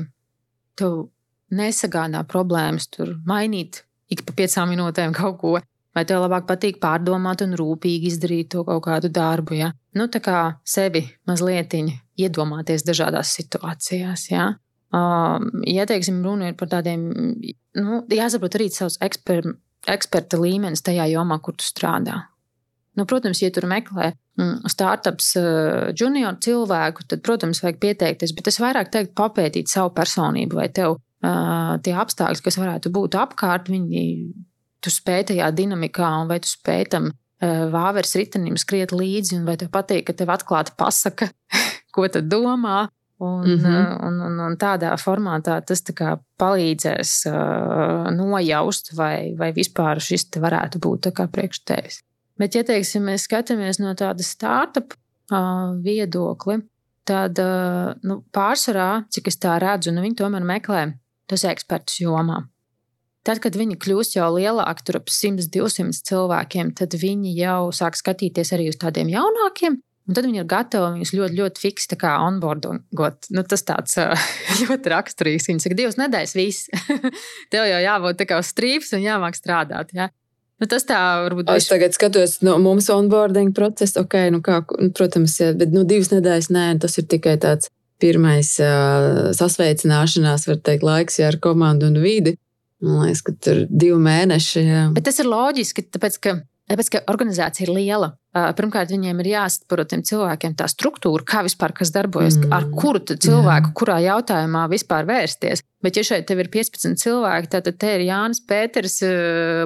tev nesagādā problēmas tur mainīt ik pa piecām minūtēm kaut ko, Vai tev labāk patīk pārdomāt un rūpīgi izdarīt to kaut kādu darbu? Ja? Nu, tā kā sevi mazliet iedomāties dažādās situācijās. Ja? Um, ja teiksim, runa ir par tādiem, nu, jāsaprot arī savs eksper, eksperta līmenis tajā jomā, kur tu strādā. Nu, protams, ja tur meklē mm, startups uh, junior cilvēku, tad, protams, vajag pieteikties, bet es vairāk teiktu papētīt savu personību, vai tev uh, tie apstākļi, kas varētu būt apkārt, viņi tu spēj tajā dinamikā, un vai tu spēj tam uh, vāveres ritenim skriet līdzi, un vai tev patīk, ka tev atklāti pasaka, ko tu domā. Un, mm -hmm. un, un, un tādā formātā tas tā palīdzēs uh, nojaust, vai, vai vispār šis varētu būt priekš tevis. Bet, ja teiksim, mēs skatāmies no tāda startup uh, viedokļa, tad uh, nu, pārsvarā, cik es tā redzu, nu, viņi tomēr meklē tos ekspertus jomā. Tad, kad viņi kļūst jau lielāki, tur ap 100, 200 cilvēkiem, tad viņi jau sāk skatīties arī uz tādiem jaunākiem. Un tad viņi ir gatavi viņus ļoti, ļoti fiksi onboardingot. Nu, tas tāds ļoti raksturīgs. Viņi saka, divas nedēļas, viss. Tev jau jābūt tā kā uz strīpas un jāmāk strādāt. Ja? Nu, tas tā varbūt. Es tagad skatos, no mums onboarding process, ok, nu kā, nu, protams, ja, bet nu, divas nedēļas, nē, tas ir tikai tāds pirmais uh, sasveicināšanās, var teikt, laiks ja, ar komandu un vidi. Man liekas, ka tur ir divi mēneši. Jā. Bet tas ir loģiski, tāpēc ka, tāpēc, ka organizācija ir liela. Pirmkārt, viņiem ir jāsaprot tiem cilvēkiem tā struktūra, kā vispār kas darbojas, mm. ar kuru cilvēku, jā. kurā jautājumā vispār vērsties. Bet, ja šeit ir 15 cilvēki, tad te ir Jānis, Pēters,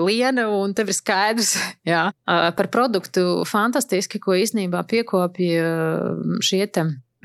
Liena, un tev ir skaidrs jā, par produktu fantastiski, ko īstenībā piekopja šie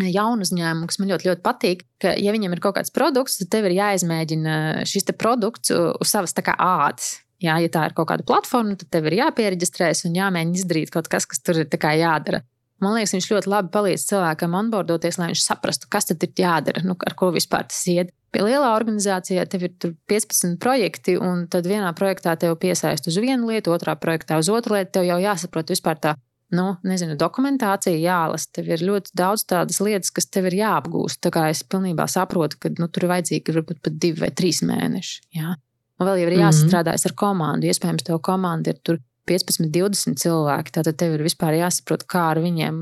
jaunu uzņēmumu, kas man ļoti, ļoti patīk, ka, ja viņam ir kaut kāds produkts, tad tev ir jāizmēģina šis produkts uz savas ādas. Jā, ja tā ir kaut kāda platforma, tad tev ir jāpiereģistrējas un jāmēģina izdarīt kaut kas, kas tur ir jādara. Man liekas, viņš ļoti labi palīdz cilvēkam onboardoties, lai viņš saprastu, kas tad ir jādara, nu, ar ko vispār tas iet. Pie lielā organizācijā tev ir 15 projekti, un tad vienā projektā tev piesaist uz vienu lietu, otrā projektā uz otru lietu. Tev jau jāsaprot vispār tā nu, nezinu, dokumentācija jālasa, tev ir ļoti daudz tādas lietas, kas tev ir jāapgūst. Tā kā es pilnībā saprotu, ka nu, tur ir vajadzīgi varbūt pat divi vai trīs mēneši. Jā. Un vēl jau ir mhm. jāsastrādājas ar komandu. Iespējams, tev komanda ir tur 15, 20 cilvēki. Tad tev ir vispār jāsaprot, kā ar viņiem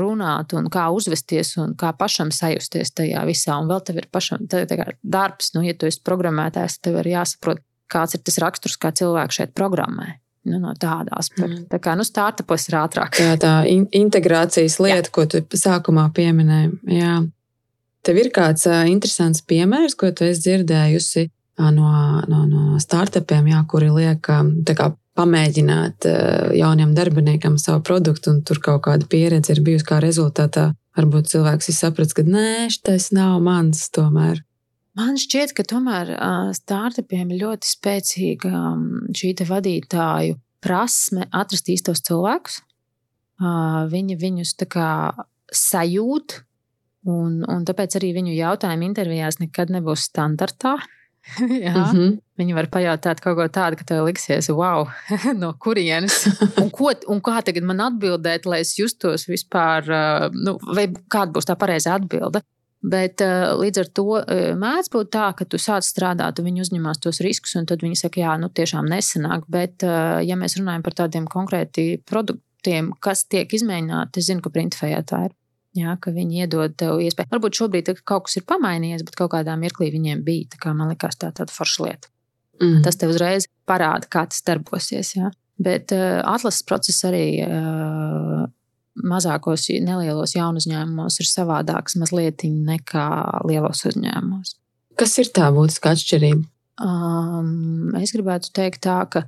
runāt, un kā uzvesties, un kā pašam sajusties tajā visā. Un vēl tev ir pašam tā, tā darbs, nu, ja tu esi programmētājs, tev ir jāsaprot, kāds ir tas raksturs, kā cilvēks šeit programmē. Nu, no tāda aspekta. Mm. Tā kā nu, startupos ir ātrāk. Tā, tā in integrācijas lieta, Jā. ko tu sākumā pieminēji. Jā. Tev ir kāds uh, interesants piemērs, ko tu esi dzirdējusi uh, no, no, no startupiem, jā, kuri liek kā, pamēģināt uh, jauniem darbiniekiem savu produktu, un tur kaut kāda pieredze ir bijusi kā rezultātā. Varbūt cilvēks ir sapratis, ka nē, tas nav mans tomēr. Man šķiet, ka tomēr startupiem ir ļoti spēcīga šī vadītāju prasme atrast īstos cilvēkus. Viņi viņus tā kā sajūt, un, un tāpēc arī viņu jautājumi intervijās nekad nebūs standartā. Mm -hmm. Viņi var pajautāt kaut ko tādu, ka tev liksies, wow, no kurienes. Un, ko, un kā tagad man atbildēt, lai es justos vispār, nu, vai kāda būs tā pareizā atbilde? Bet uh, līdz ar to uh, mēdz būt tā, ka tu sāc strādāt, viņi uzņemas tos riskus, un tad viņi saka, jā, nu tiešām nesanāk. Bet, uh, ja mēs runājam par tādiem konkrētiem produktiem, kas tiek izmēģināti, es zinu, ka Printfejā tā ir. Jā, ka viņi iedod tev iespēju. Varbūt šobrīd kaut kas ir pamainījies, bet kaut kādā mirklī viņiem bija. Tā kā man liekas, tā tāda forša lieta. Mm. Tas tev uzreiz parāda, kā tas darbosies. Jā. Bet uh, atlases process arī uh, mazākos, nelielos jaunu uzņēmumos ir savādāks mazliet nekā lielos uzņēmumos. Kas ir tā būtiska atšķirība? Um, es gribētu teikt, tā, ka,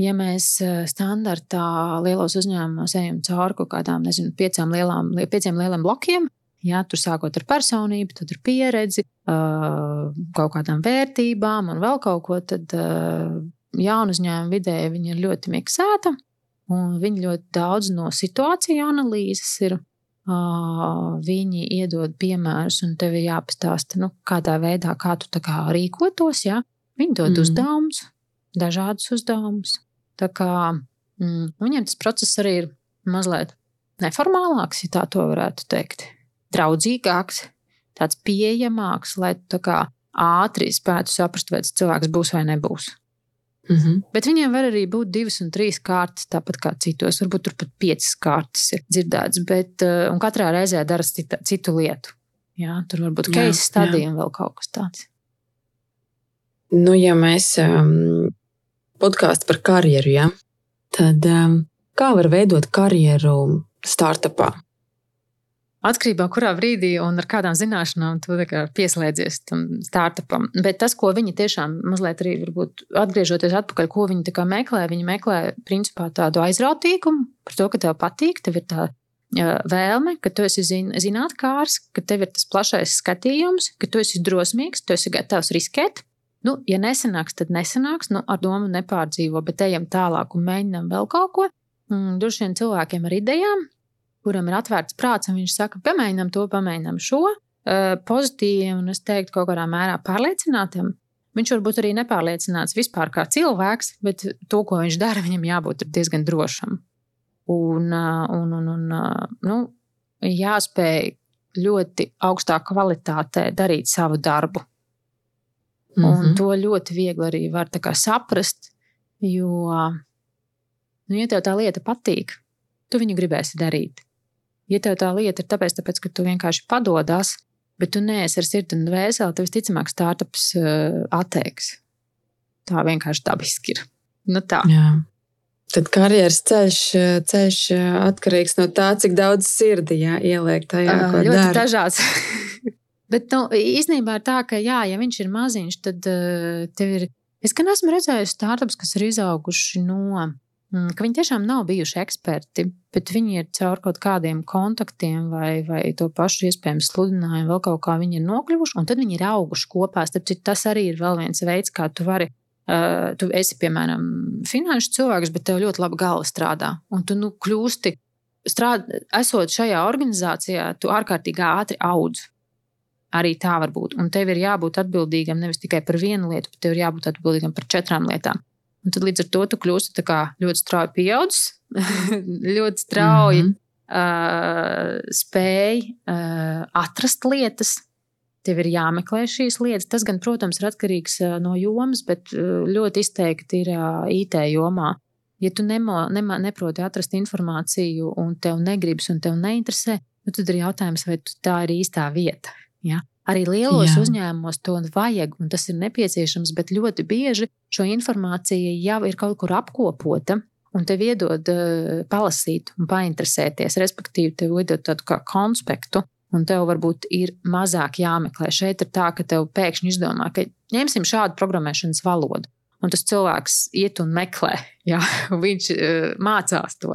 ja mēs uh, standartā lielos uzņēmumos ejam cauri kaut kādām, nezinu, piecām lielām, pieciem lieliem blokiem, Jā, tur sākot ar personību, tad ar pieredzi, uh, kaut kādām vērtībām un vēl kaut ko, tad uh, jaunu uzņēmumu vidēji viņi ir ļoti miksēta. Un viņi ļoti daudz no situāciju analīzes ir. Viņi iedod piemērus, un tev ir jāpastāsta, nu, kādā veidā, kā tu kā rīkotos. Ja? Viņi dod mm. uzdevumus, dažādus uzdevumus. Tā kā mm, viņiem tas process arī ir mazliet neformālāks, ja tā to varētu teikt. Draudzīgāks, tāds pieejamāks, lai tu kā ātri spētu saprast, vai tas cilvēks būs vai nebūs. Mm -hmm. Bet viņiem var arī būt divas un trīs kārtas, tāpat kā citos. Varbūt tur pat piecas kārtas ir dzirdētas, bet uh, katrā reizē dara cita, citu lietu. Jā, tur var būt case stadija un vēl kaut kas tāds. Nu, ja mēs um, podkāstu par karjeru, ja, tad um, kā var veidot karjeru startupā? Atkarībā no kurā brīdī un ar kādām zināšanām tu kā pieslēdzies tam startupam. Bet tas, ko viņi tiešām mazliet arī varbūt atgriežoties atpakaļ, ko viņi meklē, viņi meklē principā tādu aizrautīgumu par to, ka tev patīk, tev ir tā vēlme, ka tu esi zin, zinātnēkārs, ka tev ir tas plašais skatījums, ka tu esi drosmīgs, tu esi gatavs riskēt. Nu, ja nesanāks, tad nesanāks. Nu, ar domu nepārdzīvo, bet ejam tālāk un mēģinām vēl kaut ko. Mm, Droši vien cilvēkiem ar idejām, kuram ir atvērts prāts, un viņš saka, pamēģinām to, pamēģinām šo, pozitīvi, un es teiktu, kaut kādā mērā pārliecinātam. Viņš varbūt arī nepārliecināts vispār kā cilvēks, bet to, ko viņš dara, viņam jābūt diezgan drošam. Un, un, un, un nu, jāspēj ļoti augstā kvalitātē darīt savu darbu. Mm -hmm. Un to ļoti viegli arī var saprast, jo, nu, ja tev tā lieta patīk, tu viņu gribēsi darīt. Ja tev tā lieta ir tāpēc, tāpēc ka tu vienkārši padodās, bet tu neesi ar sirdi un dvēseli, tad visticamāk startups uh, atteiks. Tā vienkārši dabiski ir. Nu tā. Jā. Tad karjeras ceļš, ceļš atkarīgs no tā, cik daudz sirdi jā, ieliek tajā. Uh, ļoti dara. dažāds. Bet nu, īstenībā ir tā, ka, jā, ja viņš ir maziņš, tad uh, tev ir. Es gan esmu redzējusi startups, kas ir izauguši no ka viņi tiešām nav bijuši eksperti, bet viņi ir caur kaut kādiem kontaktiem vai, vai to pašu iespējams sludinājumu, vēl kaut kā viņi ir nokļuvuši, un tad viņi ir auguši kopā. Starp citu, tas arī ir vēl viens veids, kā tu vari. Uh, tu esi, piemēram, finanšu cilvēks, bet tev ļoti labi galva strādā. Un tu nu, kļūsti, strād, esot šajā organizācijā, tu ārkārtīgi ātri audz. Arī tā var būt. Un tev ir jābūt atbildīgam nevis tikai par vienu lietu, bet tev ir jābūt atbildīgam par četrām lietām. Un tad līdz ar to tu kļūsi ļoti strauji pieaudzis, ļoti strauji mm -hmm. uh, spēj uh, atrast lietas. Tev ir jāmeklē šīs lietas. Tas, gan, protams, ir atkarīgs no jomas, bet ļoti izteikti ir IT jomā. Ja tu nemo, nema, neproti atrast informāciju, un tev negribas, un tev neinteresē, nu, tad ir jautājums, vai tā ir īstā vieta. Ja? Arī lielos Jā. uzņēmumos to vajag, un tas ir nepieciešams, bet ļoti bieži šo informāciju jau ir kaut kur apkopota. Un tev iedod uh, palasīt un painteresēties, respektīvi, tev iedod tādu kā konspektu, un tev varbūt ir mazāk jāmeklē. Šeit ir tā, ka tev pēkšņi izdomā, ka ņemsim šādu programmēšanas valodu. Un tas cilvēks iet un meklē, ja viņš uh, mācās to.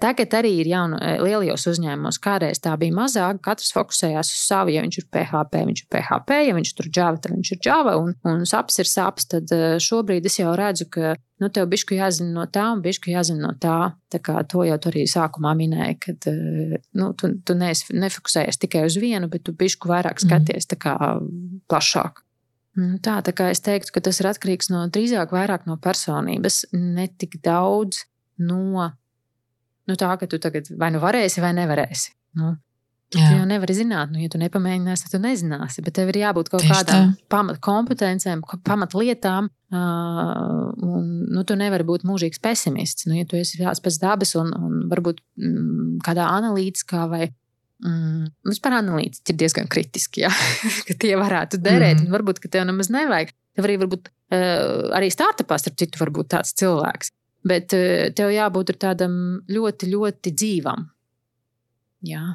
Tagad arī ir jauna, lielajos uzņēmumos, kādreiz tā bija mazāk. Katrs fokusējās uz savu. Ja viņš ir PHP, viņš ir PHP, ja viņš tur Java, tad viņš ir Java, un, un saps ir saps. Tad šobrīd es jau redzu, ka nu, tev bišku jāzina no tā, un bišku jāzina no tā. Tā kā to jau arī sākumā minēja, ka nu, tu, tu neesi, nefokusējies tikai uz vienu, bet tu bišku vairāk mhm. skaties mm. kā, plašāk. Nu, tā, tā kā es teiktu, ka tas ir atkarīgs no drīzāk no personības, ne tik daudz no nu, tā, ka tu tagad vai nu varēsi, vai nevarēsi. Nu, Jā. Tu jau nevari zināt, nu, ja tu nepamēģināsi, tad tu nezināsi. Bet tev ir jābūt kaut Tieši kādām pamatkompetencēm, pamatlietām. Uh, un, nu, tu nevari būt mūžīgs pesimists. Nu, ja tu esi tāds pēc dabas un, un varbūt mm, kādā analītiskā vai mm, vispār analītiski ir diezgan kritiski, ja? ka tie varētu derēt. Mm. Varbūt, ka tev nemaz nevajag. Tev arī varbūt uh, arī startupā, starp citu, var būt tāds cilvēks. Bet eh, tev jābūt tādam ļoti, ļoti dzīvam. Jā.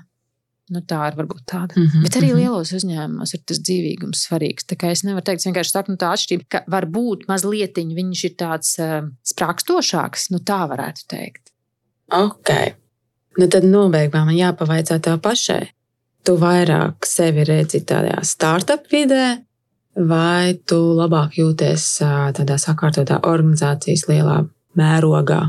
Nu, tā ir varbūt tāda. Mm -hmm, Bet arī mm -hmm. lielos uzņēmumos ir tas dzīvīgums svarīgs. Tā kā es nevaru teikt, vienkārši tā, nu, tā atšķirība, ka varbūt mazliet viņš ir tāds uh, sprākstošāks, nu tā varētu teikt. Ok. Nu, tad nobeigumā man jāpavaicā tev pašai. Tu vairāk sevi redzi tādā startup vidē, vai tu labāk jūties tādā sakārtotā organizācijas lielā mērogā.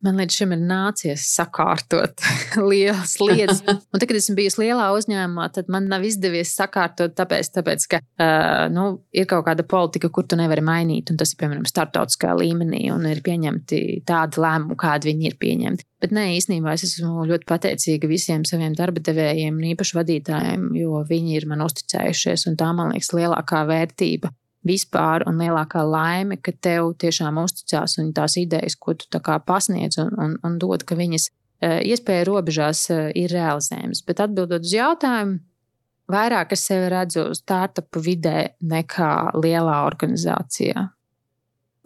Man līdz šim ir nācies sakārtot lielas lietas. Un tad, kad esmu bijusi lielā uzņēmumā, tad man nav izdevies sakārtot, tāpēc, tāpēc ka uh, nu, ir kaut kāda politika, kur tu nevari mainīt. Un tas ir piemēram starptautiskā līmenī, un ir pieņemti tādi lēmumi, kādi viņi ir pieņemti. Bet nē, īstenībā es esmu ļoti pateicīga visiem saviem darba devējiem īpaši vadītājiem, jo viņi ir man uzticējušies, un tā man liekas lielākā vērtība vispār un lielākā laime, ka tev tiešām uzticās un tās idejas, ko tu pasniedz un, un, un dod, ka viņas e, iespēja robežās e, ir realizējamas. Bet atbildot uz jautājumu, vairāk es sevi redzu startupu vidē nekā lielā organizācijā.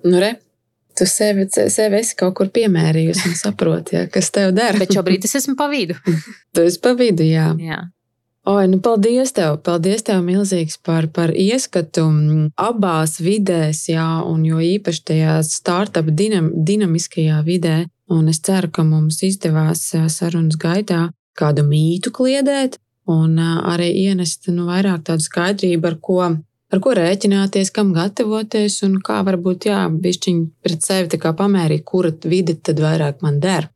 Nu, re. Tu sevi, sevi esi kaut kur piemērījusi un saproti, ja, kas tev dara. Bet šobrīd es esmu pa vidu. tu esi pa vidu, jā. jā. Oi, nu paldies tev! Paldies tev milzīgs par, par ieskatu abās vidēs, jā, un jo īpaši tajā startup dinam, dinamiskajā vidē. Un es ceru, ka mums izdevās sarunas gaitā kādu mītu kliedēt un arī ienest nu, vairāk tādu skaidrību, ar ko, ar ko rēķināties, kam gatavoties un kā varbūt, jā, bišķiņi pret sevi pamērīt, kura vide tad vairāk man der.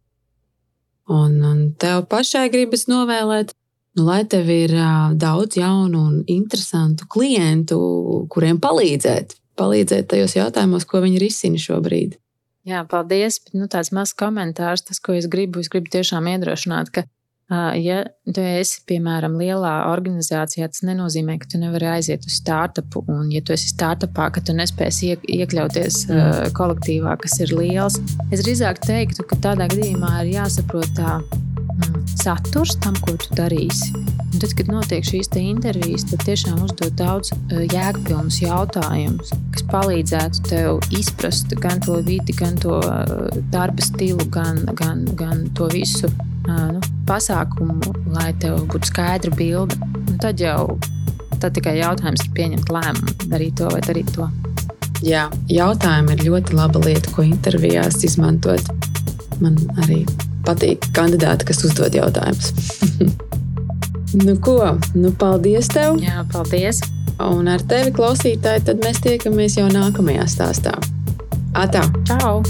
Un, un tev pašai gribas novēlēt Nu, lai tev ir uh, daudz jaunu un interesantu klientu, kuriem palīdzēt, palīdzēt tajos jautājumos, ko viņi risina šobrīd. Jā, paldies. Nu, tāds mazs komentārs, tas, ko es gribu, es gribu tiešām iedrošināt, ka, ja tu esi, piemēram, lielā organizācijā, tas nenozīmē, ka tu nevari aiziet uz startupu. Un, ja tu esi startupā, ka tu nespēsi iekļauties mm. kolektīvā, kas ir liels, es drīzāk teiktu, ka tādā gadījumā ir jāsaprot tā saturs tam, ko tu darīsi. Un tad, kad notiek šīs intervijas, tad tiešām uzdod daudz uh, jēgpilnus jautājumus, kas palīdzētu tev izprast gan to vidi, gan to uh, darba stilu, gan, gan, gan to visu uh, nu, pasākumu, lai tev būtu skaidra bilde. Un tad jau tad tikai jautājums ir pieņemt lēmumu, darīt to vai darīt to. Jā, jautājumi ir ļoti laba lieta, ko intervijās izmantot. Man arī patīk kandidāti, kas uzdod jautājumus. nu, ko? Nu, paldies tev! Jā, paldies! Un ar tevi, klausītāji, tad mēs tiekamies jau nākamajā stāstā. Atā! Čau!